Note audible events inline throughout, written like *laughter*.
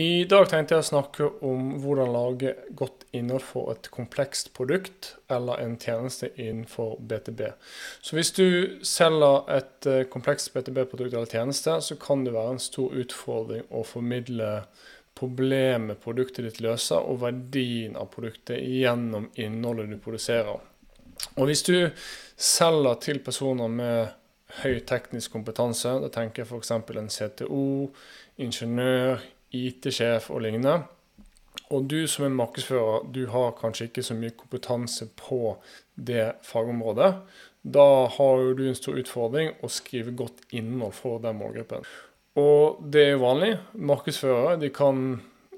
I dag tenkte jeg å snakke om hvordan lage godt innhold for et komplekst produkt eller en tjeneste innenfor BTB. Så hvis du selger et eh, komplekst BTB-produkt eller tjeneste, så kan det være en stor utfordring å formidle problemet produktet ditt løser, og verdien av produktet gjennom innholdet du produserer. Og hvis du selger til personer med høy teknisk kompetanse, da tenker jeg f.eks. en CTO, ingeniør, IT-sjef og lignende. Og du som er markedsfører, du har kanskje ikke så mye kompetanse på det fagområdet. Da har du en stor utfordring å skrive godt innhold for den målgruppen. Og det er jo vanlig. Markedsførere de kan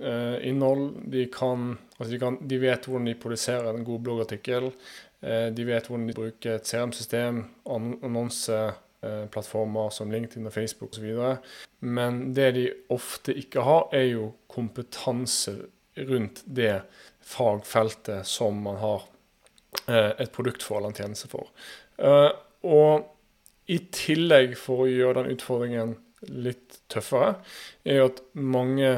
eh, innhold. De, kan, altså de, kan, de, vet hvordan de produserer en god bloggartikkel. Eh, de vet hvordan de bruker et CRM-system, annonse plattformer som LinkedIn og Facebook osv. Men det de ofte ikke har, er jo kompetanse rundt det fagfeltet som man har eh, et produkt for eller en tjeneste for. Eh, og i tillegg, for å gjøre den utfordringen litt tøffere, er jo at mange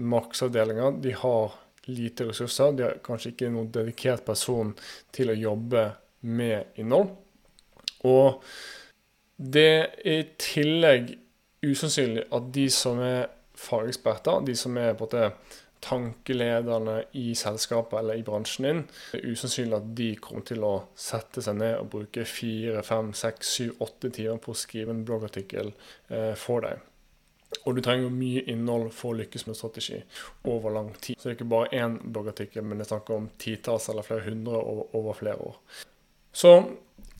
markedsavdelinger de har lite ressurser. De har kanskje ikke noen dedikert person til å jobbe med innhold. Og det er i tillegg usannsynlig at de som er fageksperter, de som er på en måte tankelederne i selskapet eller i bransjen din, det er usannsynlig at de kommer til å sette seg ned og bruke fire, fem, seks, syv, åtte timer på å skrive en bloggartikkel eh, for deg. Og du trenger mye innhold for å lykkes med strategi over lang tid. Så det er ikke bare én bloggartikkel, men det er snakk om titalls eller flere hundre over, over flere år. Så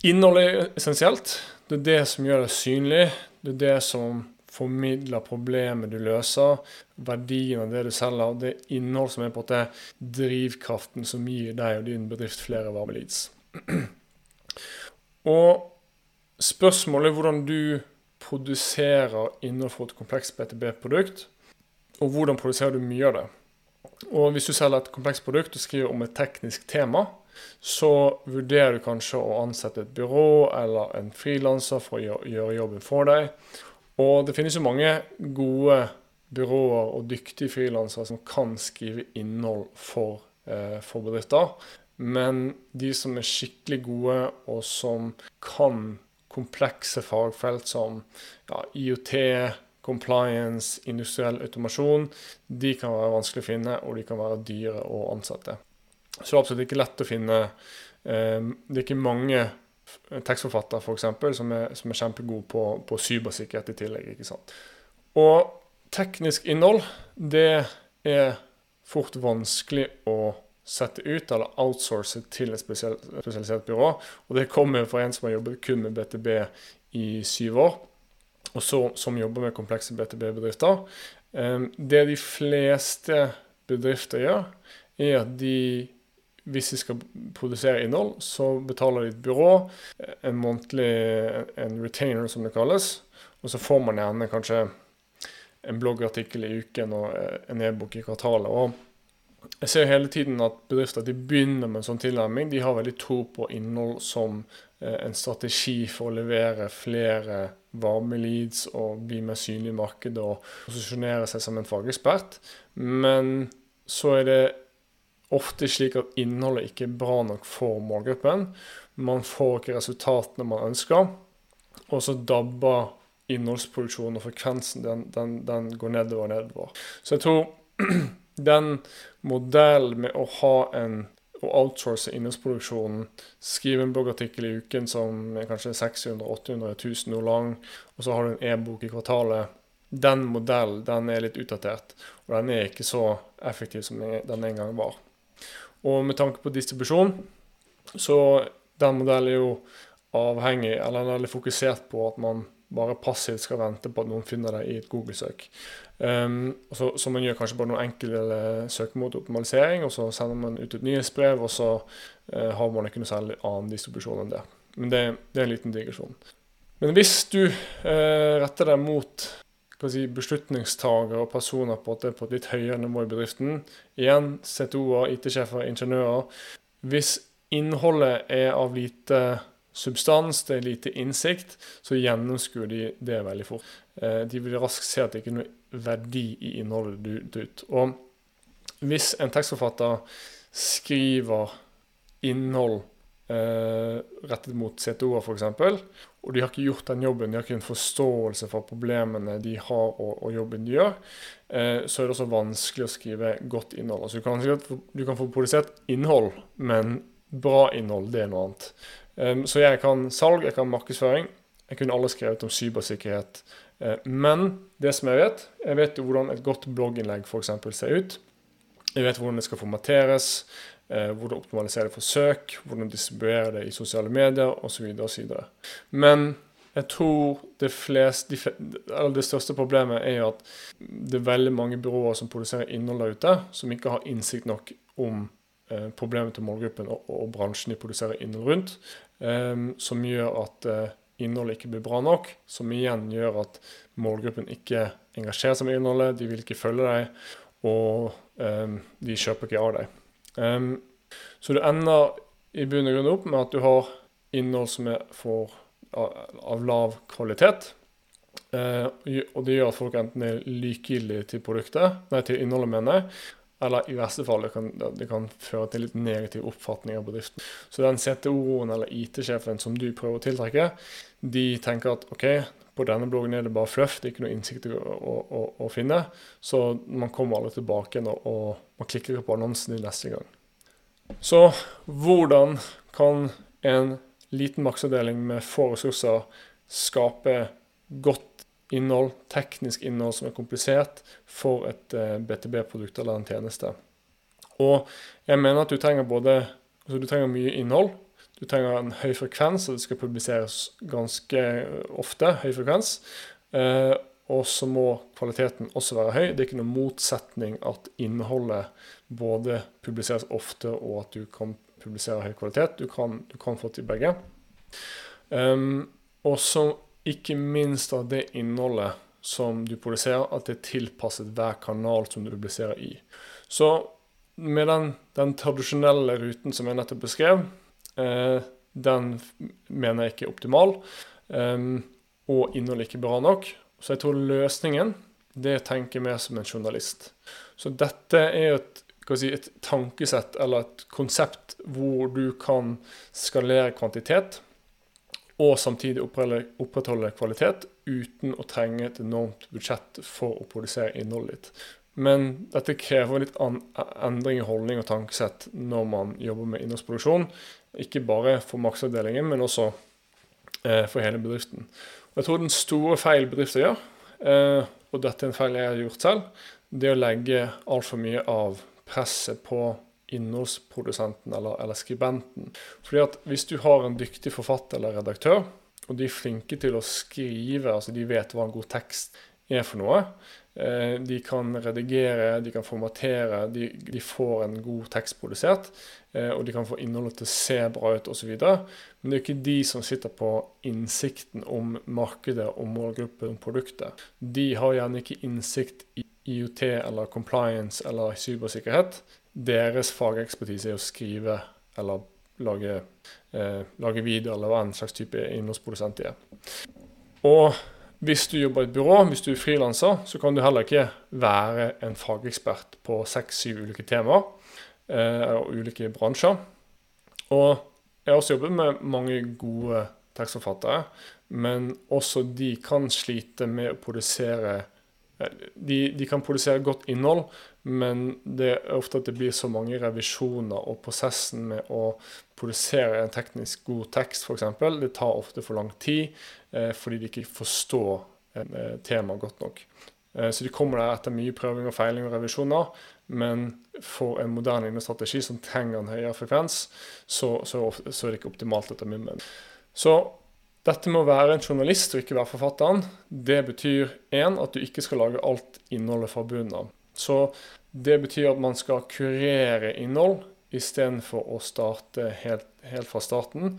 innhold er essensielt. Det er det som gjør det synlig. Det er det som formidler problemet du løser, verdien av det du selger. Det er innhold som er på en drivkraften som gir deg og din bedrift flere varme leads. *clears throat* Og spørsmålet er hvordan du produserer innhold for et komplekst BTB-produkt, og hvordan produserer du mye av det. Og hvis du selger et komplekst produkt og skriver om et teknisk tema, så vurderer du kanskje å ansette et byrå eller en frilanser for å gjøre jobben for deg. Og det finnes jo mange gode byråer og dyktige frilansere som kan skrive innhold for, eh, for, bedrifter. Men de som er skikkelig gode, og som kan komplekse fagfelt som ja, IOT, compliance, industriell automasjon, de kan være vanskelig å finne, og de kan være dyre å ansette. Så det er absolutt ikke lett å finne eh, Det er ikke mange tekstforfattere for eksempel, som er, som er kjempegode på, på cybersikkerhet i tillegg. ikke sant? Og teknisk innhold, det er fort vanskelig å sette ut eller outsource til et spesialisert byrå. Og det kommer fra en som har jobbet kun med BTB i syv år, og så, som jobber med komplekse BTB-bedrifter. Eh, det de fleste bedrifter gjør, er at de hvis de skal produsere innhold, så betaler de et byrå, en månedlig en retainer, som det kalles. Og så får man gjerne kanskje en bloggartikkel i uken og en e-bok i kvartalet. Og jeg ser hele tiden at bedrifter de begynner med en sånn tilnærming. De har veldig tro på innhold som eh, en strategi for å levere flere varme leads og bli mer synlig i markedet og posisjonere seg som en fagekspert. Men så er det ofte slik at innholdet ikke er bra nok for målgruppen. Man får ikke resultatene man ønsker, og så dabber innholdsproduksjonen og frekvensen den, den, den går nedover og nedover. Så jeg tror *clears throat* den modellen med å ha en å outsource innholdsproduksjonen, skrive en bloggartikkel i uken som er kanskje 600 800 1000 ord lang, og så har du en e-bok i kvartalet. Den modellen den er litt utdatert, og den er ikke så effektiv som den en gang var. Og med tanke på distribusjon, så den modellen er jo avhengig, eller den er veldig fokusert på at man bare passivt skal vente på at noen finner det i et Google-søk. Um, så, så, man gjør kanskje bare noen enkel søkemotoroptimalisering, og så sender man ut et nyhetsbrev, og så uh, har man ikke noe særlig annen distribusjon enn det. Men det, det er en liten digresjon. Men hvis du uh, retter deg mot si, beslutningstagere og personer på, det, på et litt høyere nivå i bedriften. Igjen CTO-er, IT-sjefer, ingeniører. Hvis innholdet er av lite substans, det er lite innsikt, så gjennomskuer de det veldig fort. Eh, de vil raskt se at det ikke er noe verdi i innholdet du tar ut. Og hvis en tekstforfatter skriver innhold rettet mot CTO-er f.eks., og de har ikke gjort den jobben, de har ikke en forståelse for problemene de har og, og jobben de gjør, eh, så er det også vanskelig å skrive godt innhold. Altså, du, kan, du kan få produsert innhold, men bra innhold, det er noe annet. Um, så jeg kan salg, jeg kan markedsføring. Jeg kunne alle skrevet om cybersikkerhet. Uh, men det som jeg vet, jeg vet jo hvordan et godt blogginnlegg f.eks. ser ut. Jeg vet hvordan det skal formateres, eh, hvordan optimalisere det for søk, hvordan distribuere det i sosiale medier osv. osv. Men jeg tror det, flest, de, det største problemet er jo at det er veldig mange byråer som produserer innhold der ute, som ikke har innsikt nok om eh, problemet til målgruppen og, og, bransjen de produserer innhold rundt, eh, som gjør at eh, innholdet ikke blir bra nok, som igjen gjør at målgruppen ikke engasjerer seg med innholdet, de vil ikke følge deg, og um, de kjøper ikke av deg. Um, så du ender i bunn og grunn opp med at du har innhold som er for, av, av lav kvalitet. Uh, og det gjør at folk enten er likegyldige til produktet, nei, til innholdet, mener jeg, eller i verste fall det kan, det kan føre til litt negativ oppfatning av bedriften. Så den CTO-en eller IT-sjefen som du prøver å tiltrekke, de tenker at OK, på denne bloggen er det bare fluff, det er ikke noe innsikt å, å, å, finne. Så man kommer aldri tilbake igjen, og, og man klikker ikke på annonsen din neste gang. Så hvordan kan en liten maksavdeling med få ressurser skape godt innhold, teknisk innhold som er komplisert, for et eh, BTB-produkt eller en tjeneste? Og jeg mener at du trenger både altså du trenger mye innhold, du trenger en høy frekvens, og det skal publiseres ganske ofte. høy frekvens. Eh, og så må kvaliteten også være høy. Det er ikke noen motsetning at innholdet både publiseres ofte, og at du kan publisere høy kvalitet. Du kan, du kan få til begge. Um, og så ikke minst av det innholdet som du produserer, at det er tilpasset hver kanal som du publiserer i. Så med den, den tradisjonelle ruten som jeg nettopp beskrev, den mener jeg ikke er optimal, ehm, og innholdet ikke bra nok. Så jeg tror løsningen det tenker mer som en journalist. Så dette er et, si, et tankesett eller et konsept hvor du kan skalere kvantitet og samtidig opprettholde kvalitet uten å trenge et enormt budsjett for å produsere innholdet ditt. Men dette krever litt endring i holdning og tankesett når man jobber med innholdsproduksjon. Ikke bare for markedsavdelingen, men også eh, for hele bedriften. Og jeg tror den store feil bedrifter gjør, eh, og dette er en feil jeg har gjort selv, det å legge altfor mye av presset på innholdsprodusenten eller, eller, skribenten. Fordi at Hvis du har en dyktig forfatter eller redaktør, og de er flinke til å skrive, altså de vet hva en god tekst er for noe, de kan redigere, de kan formatere, de, de, får en god tekst produsert. Eh, og de kan få innholdet til å se bra ut osv. Men det er ikke de som sitter på innsikten om markedet og målgruppen om produktet. De har gjerne ikke innsikt i IOT eller compliance eller cybersikkerhet. Deres fagekspertise er å skrive eller lage, eh, lage video eller hva en slags type innholdsprodusent de er. Og hvis du jobber i et byrå, hvis du er frilanser, så kan du heller ikke være en fagekspert på seks-syv ulike temaer eh, og ulike bransjer. Og jeg har også jobbet med mange gode tekstforfattere, men også de kan slite med å produsere eh, de, de, kan produsere godt innhold, men det er ofte at det blir så mange revisjoner, og prosessen med å produsere en teknisk god tekst, f.eks., det tar ofte for lang tid. Eh, fordi de ikke forstår eh, temaet godt nok. Eh, så de kommer der etter mye prøving og feiling og revisjoner, men for en moderne innestrategi som trenger en høyere frekvens, så, så, så, er det ikke optimalt etter min mening. Så dette med å være en journalist og ikke være forfatteren, det betyr én at du ikke skal lage alt innholdet fra bunnen av. Så det betyr at man skal kurere innhold istedenfor å starte helt, helt fra starten.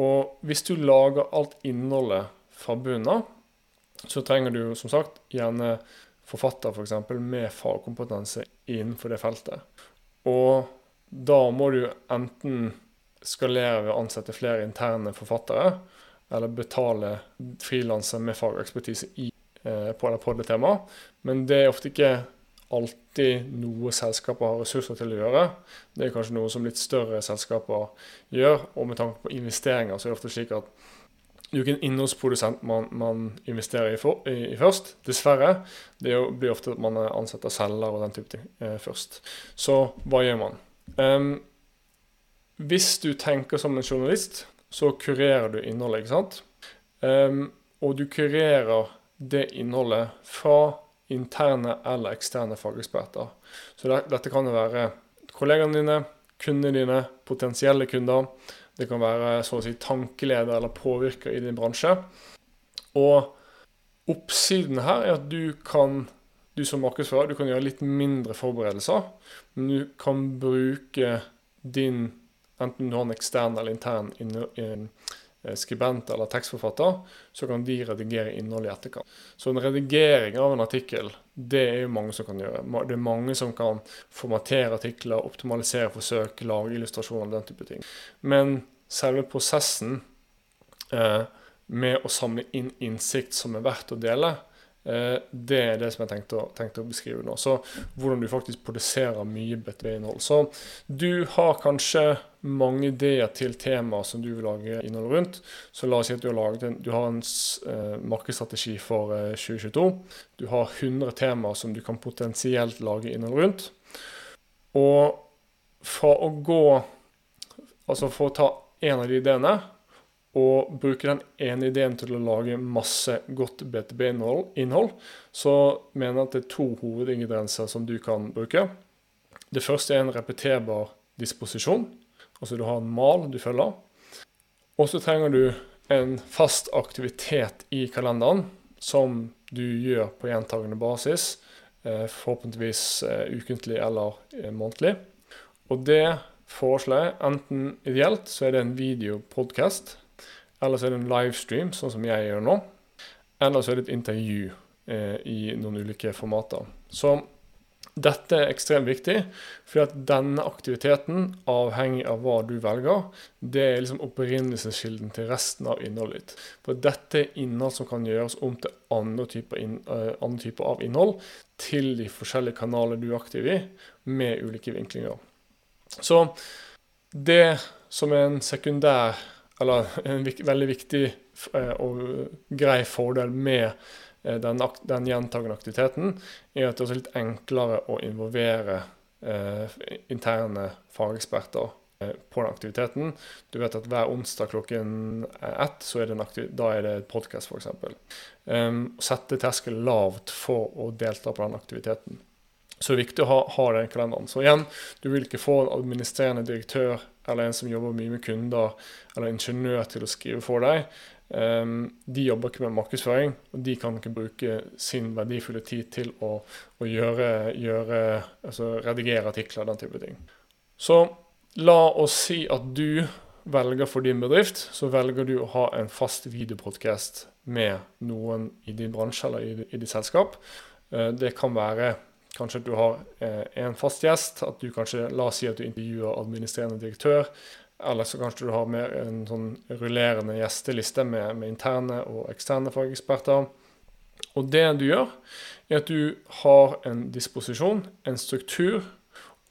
Og hvis du lager alt innholdet fra bunnen av, så trenger du som sagt gjerne forfatter f.eks. For med fagkompetanse innenfor det feltet. Og da må du enten skalere ved å ansette flere interne forfattere, eller betale frilansere med fagekspertise i eh, på, på det temaet. Men det er ofte ikke alltid noe selskaper har ressurser til å gjøre. Det er kanskje noe som litt større selskaper gjør. Og med tanke på investeringer så er det ofte slik at det er jo ikke en innholdsprodusent man, man investerer i, for, i, i, først, dessverre. Det blir ofte at man ansetter selger og den type ting eh, først. Så hva gjør man? Um, hvis du tenker som en journalist, så kurerer du innholdet, ikke sant? Um, og du kurerer det innholdet fra interne eller eksterne fageksperter. Så det, dette kan være kollegaene dine, kundene dine, potensielle kunder. Det kan være så å si tankeleder eller påvirker i din bransje. Og oppsiden her er at du kan du som markedsfører du kan gjøre litt mindre forberedelser, men du kan bruke din Enten du har en ekstern eller intern Eh, skribent eller tekstforfatter, så kan de redigere innholdet i etterkant. Så en redigering av en artikkel, det er jo mange som kan gjøre. Det er mange som kan formatere artikler, optimalisere forsøk, lage illustrasjoner, den type ting. Men selve prosessen eh, med å samle inn innsikt som er verdt å dele, Eh, det er det som jeg tenkte å, tenkte å, beskrive nå. Så hvordan du faktisk produserer mye BTV-innhold. Så du har kanskje mange ideer til temaer som du vil lage innhold rundt. Så la oss si at du har, en, du har en uh, markedsstrategi for uh, eh, 2022. Du har 100 temaer som du kan potensielt lage innhold rundt. Og fra å gå Altså for å ta en av de ideene og bruke den ene ideen til å lage masse godt BTB-innhold, så mener jeg at det er to hovedingredienser som du kan bruke. Det første er en repeterbar disposisjon. Altså du har en mal du følger. Og så trenger du en fast aktivitet i kalenderen som du gjør på gjentagende basis. Eh, forhåpentligvis eh, ukentlig eller eh, månedlig. Og det foreslår jeg enten ideelt så er det en videopodkast eller så er det en livestream, sånn som jeg gjør nå. Eller så er det et intervju eh, i noen ulike formater. Så dette er ekstremt viktig, fordi at denne aktiviteten, avhengig av hva du velger, det er liksom opprinnelseskilden til resten av innholdet ditt. For dette er innhold som kan gjøres om til andre typer, inn, uh, andre typer av innhold til de forskjellige kanaler du er aktiv i, med ulike vinklinger. Så det som er en sekundær eller en veldig viktig eh, og grei fordel med eh, den, den gjentagende aktiviteten, er at det er litt enklere å involvere eh, interne fageksperter eh, på den aktiviteten. Du vet at hver onsdag klokken ett så er det en da er det et podkast, f.eks. Um, sette terskelen lavt for å delta på den aktiviteten. Så det er viktig å ha, ha den kalenderen. Så igjen, du vil ikke få en administrerende direktør eller en som jobber mye med kunder, eller ingeniør til å skrive for deg. Um, de jobber ikke med markedsføring, og de kan ikke bruke sin verdifulle tid til å, å gjøre, gjøre, altså redigere artikler den type ting. Så la oss si at du velger for din bedrift, så velger du å ha en fast videopodkast med noen i din bransje eller i, i ditt selskap. Uh, det kan være Kanskje at du har eh, en fast gjest. At du kanskje, La oss si at du intervjuer administrerende direktør. Eller så kanskje du har mer en sånn rullerende gjesteliste med, med interne og eksterne fageksperter. Og det du gjør, er at du har en disposisjon, en struktur.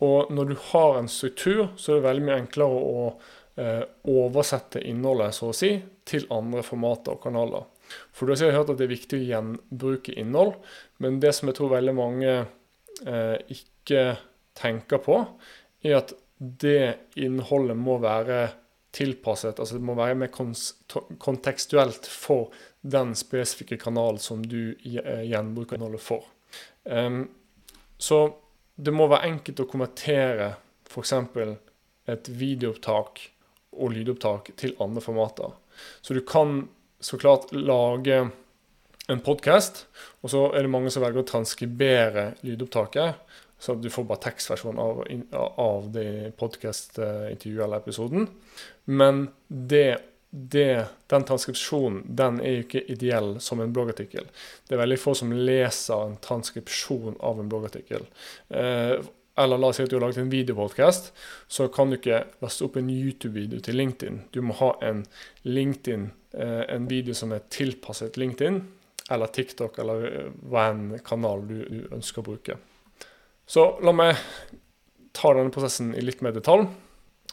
Og når du har en struktur, så er det veldig mye enklere å eh, oversette innholdet, så å si, til andre formater og kanaler. For du har sikkert hørt at det er viktig å gjenbruke innhold, men det som jeg tror veldig mange eh, ikke tenker på, er at det innholdet må være tilpasset, altså det må være mer kontekstuelt for den spesifikke kanalen som du eh, gjenbruker innholdet for. Um, så det må være enkelt å konvertere f.eks. et videoopptak og lydopptak til andre formater. Så du kan så klart lage en podkast, og så er det mange som velger å transkribere lydopptaket. Så du får bare tekstversjon av, av det podkast-intervjuet eller episoden. Men det, det, den transkripsjonen den er jo ikke ideell som en bloggartikkel. Det er veldig få som leser en transkripsjon av en bloggartikkel. Eh, eller la oss si at du har laget en videopodkast, så kan du ikke laste opp en YouTube-video til LinkedIn. Du må ha en LinkedIn, eh, en video som er tilpasset LinkedIn, eller TikTok, eller eh, hva enn kanal du, du ønsker å bruke. Så la meg ta denne prosessen i litt mer detalj.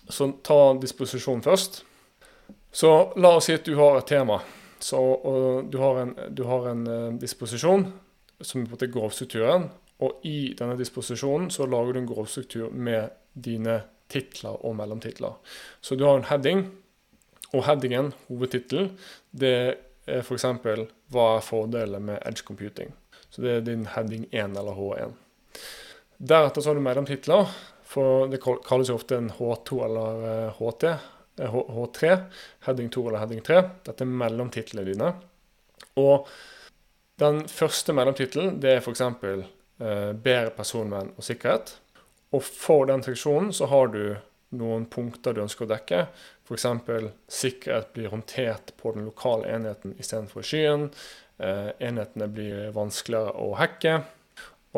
Så ta disposisjon først. Så la oss si at du har et tema. Så, du har en, du har en uh, disposisjon som er på en grovstrukturen. Og i denne disposisjonen så lager du en grovstruktur med dine titler og mellomtitler. Så du har en heading, og headingen, hovedtittelen, det er f.eks.: Hva er fordelene med edge computing? Så det er din heading 1 eller H1. Deretter så har du mellomtitler, for det kalles jo ofte en H2 eller HT. Eh, H3, eh, heading 2 eller heading 3. Dette er mellomtitlene dine. Og den første mellomtittelen er f.eks. Eh, bedre personvern og sikkerhet. Og for den seksjonen så har du noen punkter du ønsker å dekke. F.eks. sikkerhet blir håndtert på den lokale enheten istedenfor skyen. Eh, enhetene blir vanskeligere å hacke.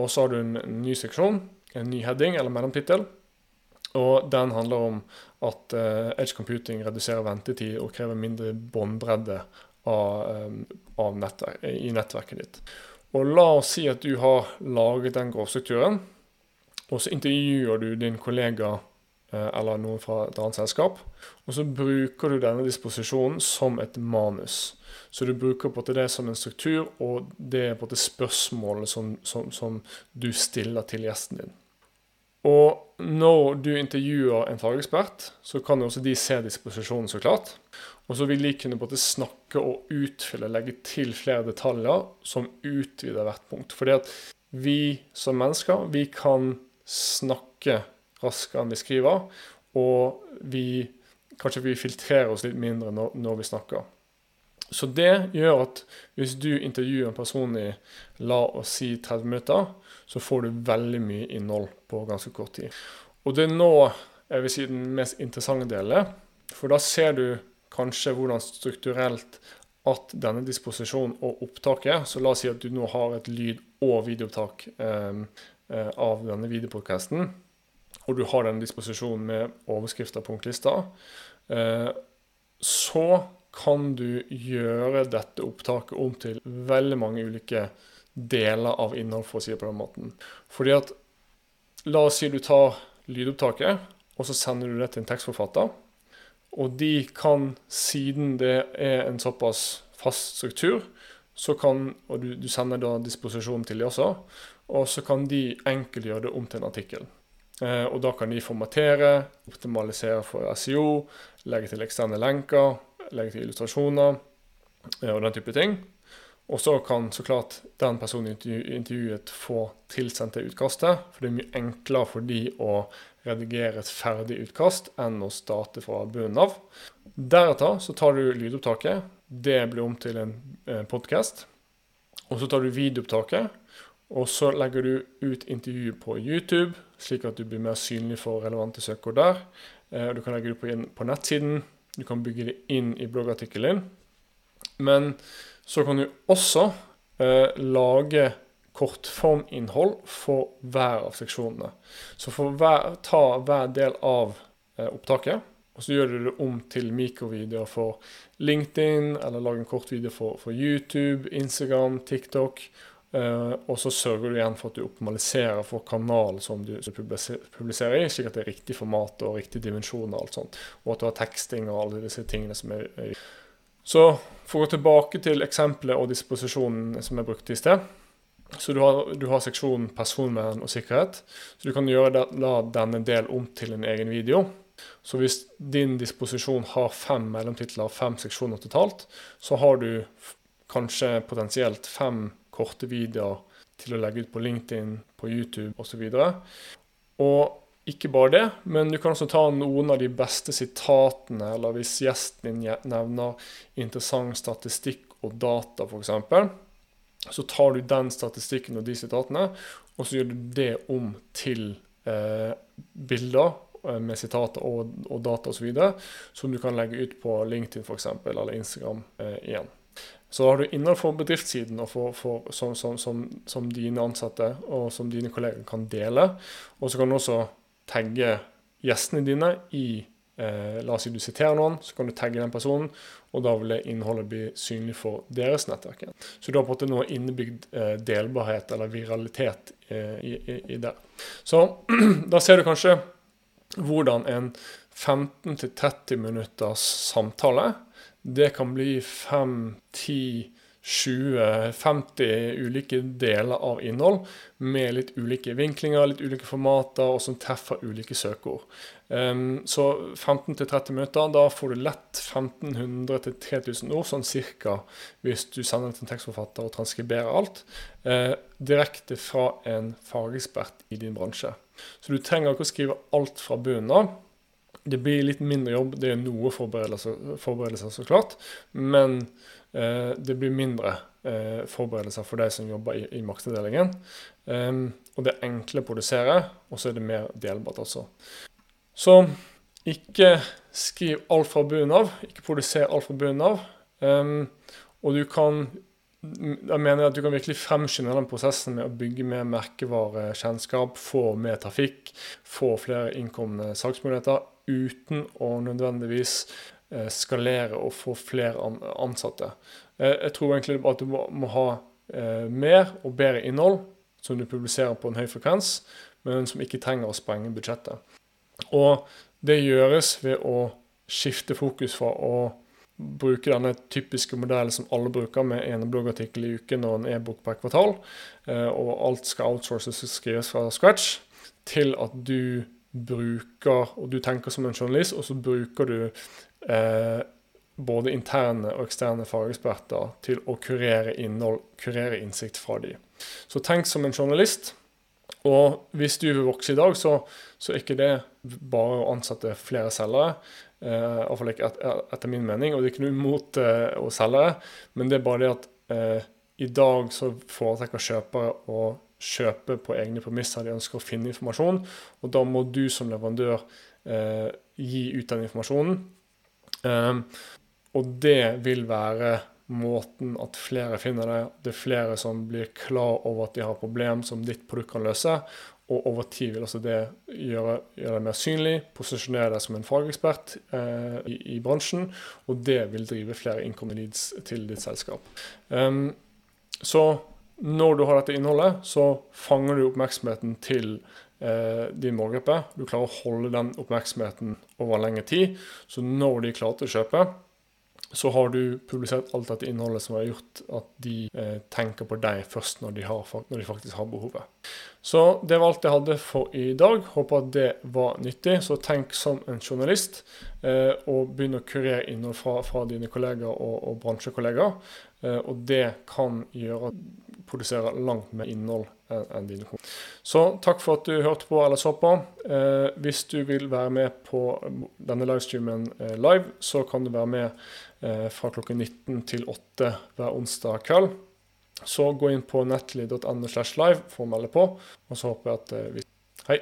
Og så har du en ny seksjon, en ny heading eller mellomtittel. Og den handler om at uh, edge computing reduserer ventetid og krever mindre båndbredde um, nettverk, i nettverket ditt. Og la oss si at du har laget den grovstrukturen, og så intervjuer du din kollega eller noen fra et annet selskap. Og så bruker du denne disposisjonen som et manus. Så du bruker på det som en struktur, og det er på det spørsmålet som, som, som du stiller til gjesten din. Og når du intervjuer en fagekspert, så kan også de se disposisjonen, så klart. Og så vil de kunne både snakke og utfylle, legge til flere detaljer som utvider hvert punkt. Fordi at vi som mennesker, vi kan snakke raskere enn vi skriver. Og vi, kanskje vi filtrerer oss litt mindre når, når vi snakker. Så det gjør at hvis du intervjuer en person i la oss si 30 minutter, så får du veldig mye innhold på ganske kort tid. Og det er nå jeg vil si den mest interessante delen, for da ser du kanskje hvordan strukturelt at denne disposisjonen og opptaket Så la oss si at du nå har et lyd- og videoopptak eh, eh av denne videopodkasten, og du har denne disposisjonen med overskrifter og punktlister. Eh, så kan du gjøre dette opptaket om til veldig mange ulike deler av innhold, for å si det på den måten. Fordi at La oss si du tar lydopptaket, og så sender du det til en tekstforfatter. Og de kan, siden det er en såpass fast struktur, så kan, og du, du sender da disposisjonen til de også, og så kan de enkelt gjøre det om til en artikkel. Eh, og da kan de formatere, optimalisere for SEO, legge til eksterne lenker, legge til illustrasjoner eh, og den type ting. Og så kan så klart den personen i intervjuet få tilsendt det utkastet. For det er mye enklere for de å redigere et ferdig utkast enn å starte fra bunnen av. Deretter så tar du lydopptaket. Det blir om til en eh, podkast. Og så tar du videoopptaket. Og så legger du ut intervjuet på YouTube, slik at du blir mer synlig for relevante søkeord der. Eh, du kan legge det på, på nettsiden. Du kan bygge det inn i bloggartikkelen din. Men så kan du også eh, lage kortforminnhold for hver av seksjonene. Så hver, ta hver del av eh, opptaket, og så gjør du det om til mikrovideoer for LinkedIn, eller lag en kortvideo for, for YouTube, Instagram, TikTok. Eh, og så sørger du igjen for at du optimaliserer for kanalen som du publiserer i, slik at det er riktig format og riktig dimensjon og alt sånt. Og at du har teksting og alle disse tingene som er, er så for å gå tilbake til eksempelet og disposisjonen som jeg brukte i sted. Så du har, du har seksjonen personvern og sikkerhet. Så du kan gjøre det, la denne del om til en egen video. Så hvis din disposisjon har fem mellomtitler, fem seksjoner totalt, så har du kanskje potensielt fem korte videoer til å legge ut på LinkedIn, på YouTube osv. Og, og ikke bare det, men du kan også ta noen av de beste sitatene, eller hvis gjesten din nevner interessant statistikk og data, f.eks., så tar du den statistikken og de sitatene, og så gjør du det om til eh, bilder eh, med sitater og, og data osv., som du kan legge ut på LinkedIn f.eks., eller Instagram eh, igjen. Så har du innenfor bedriftssiden for, for, som, som, som, som, dine ansatte og som dine kolleger kan dele. Og så kan du også tagge gjestene dine i eh, La oss si du siterer noen, så kan du tagge den personen, og da vil det innholdet bli synlig for deres nettverk. Så du har på en måte noe innebygd eh, delbarhet eller viralitet eh, i, i, i, det. Så *clears throat* da ser du kanskje hvordan en 15-30 minutters samtale det kan bli 5-10 20-50 ulike deler av innhold med litt ulike vinklinger, litt ulike formater, og som treffer ulike søkeord. Um, så 15-30 minutter, da får du lett 1500-3000 ord, sånn cirka, hvis du sender det til en tekstforfatter og transkriberer alt, uh, direkte fra en fagekspert i din bransje. Så du trenger ikke å skrive alt fra bunnen av. Det blir litt mindre jobb, det er noe forberedelser, forberedelser så klart, men eh, det blir mindre eh, forberedelser for de som jobber i, i maktavdelingen. Um, og det er enkle å produsere, og så er det mer delbart også. Så ikke skriv alt fra bunnen av, ikke produser alt fra bunnen av. Um, og du kan jeg mener at du kan virkelig fremskynde den prosessen med å bygge mer merkevarekjennskap, få mer trafikk, få flere innkomne salgsmuligheter uten å nødvendigvis eh, skalere og få flere ansatte. Eh, jeg tror egentlig at du må ha eh, mer og bedre innhold som du publiserer på en høy frekvens, men som ikke trenger å sprenge budsjettet. Og det gjøres ved å skifte fokus fra å bruke denne typiske modellen som alle bruker, med en bloggartikkel i uken og en e-bok per kvartal, og alt skal outsources og skrives fra scratch, til at du bruker Og du tenker som en journalist, og så bruker du eh, både interne og eksterne fageksperter til å kurere innhold, kurere innsikt fra de. Så tenk som en journalist. Og hvis du vil vokse i dag, så, så er ikke det bare å ansette flere selgere. Eh, Iallfall ikke et, etter min mening, og det er ikke noe imot eh, å selge, men det er bare det at eh, i dag så foretrekker kjøpere å kjøpe på egne premisser. De ønsker å finne informasjon, og da må du som leverandør eh, gi ut den informasjonen. Eh, og det vil være måten at flere finner det. Det er flere som blir klar over at de har problem som ditt produkt kan løse. Og over tid vil også det gjøre, gjøre deg mer synlig, posisjonere deg som en fagekspert eh, i, i, bransjen. Og det vil drive flere income leads til ditt selskap. Um, så når du har dette innholdet, så fanger du oppmerksomheten til eh, din målgruppe. Du klarer å holde den oppmerksomheten over lengre tid. Så når de er klare til å kjøpe, så har du publisert alt dette innholdet som har gjort at de eh, tenker på deg først når de, har, når de, faktisk har behovet. Så det var alt jeg hadde for i dag. Håper at det var nyttig. Så tenk som en journalist, eh, og begynn å kurere innhold fra, fra dine kollegaer og, og bransjekollegaer. Eh, og det kan gjøre at produsere langt mer innhold enn dine kunder. Så takk for at du hørte på eller så på. Eh, hvis du vil være med på denne livestreamen eh, live, så kan du være med fra klokken 19 til 8 hver onsdag kveld. Så gå inn på netly.no slash live for å melde på, og så håper jeg at vi Hei.